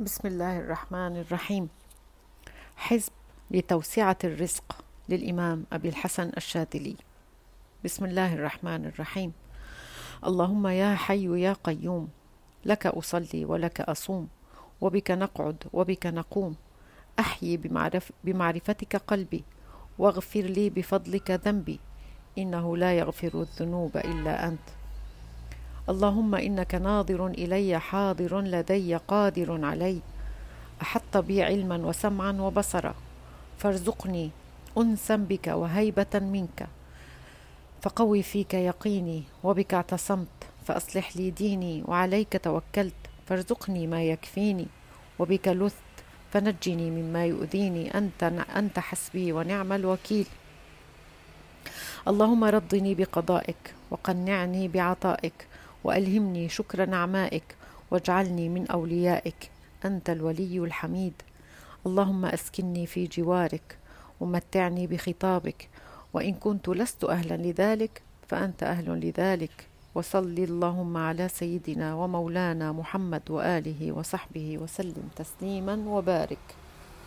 بسم الله الرحمن الرحيم. حزب لتوسعة الرزق للإمام أبي الحسن الشاذلي. بسم الله الرحمن الرحيم. اللهم يا حي يا قيوم لك أصلي ولك أصوم وبك نقعد وبك نقوم. أحيي بمعرف بمعرفتك قلبي واغفر لي بفضلك ذنبي. إنه لا يغفر الذنوب إلا أنت. اللهم إنك ناظر إلي حاضر لدي قادر علي. أحط بي علما وسمعا وبصرا. فارزقني أنسا بك وهيبة منك. فقوي فيك يقيني وبك اعتصمت. فأصلح لي ديني وعليك توكلت. فارزقني ما يكفيني وبك لثت. فنجني مما يؤذيني. أنت, أنت حسبي ونعم الوكيل. اللهم رضني بقضائك وقنعني بعطائك. وألهمني شكر نعمائك واجعلني من أوليائك. أنت الولي الحميد. اللهم أسكنني في جوارك ومتعني بخطابك. وإن كنت لست أهلا لذلك فأنت أهل لذلك. وصل اللهم على سيدنا ومولانا محمد وآله وصحبه وسلم تسليما وبارك.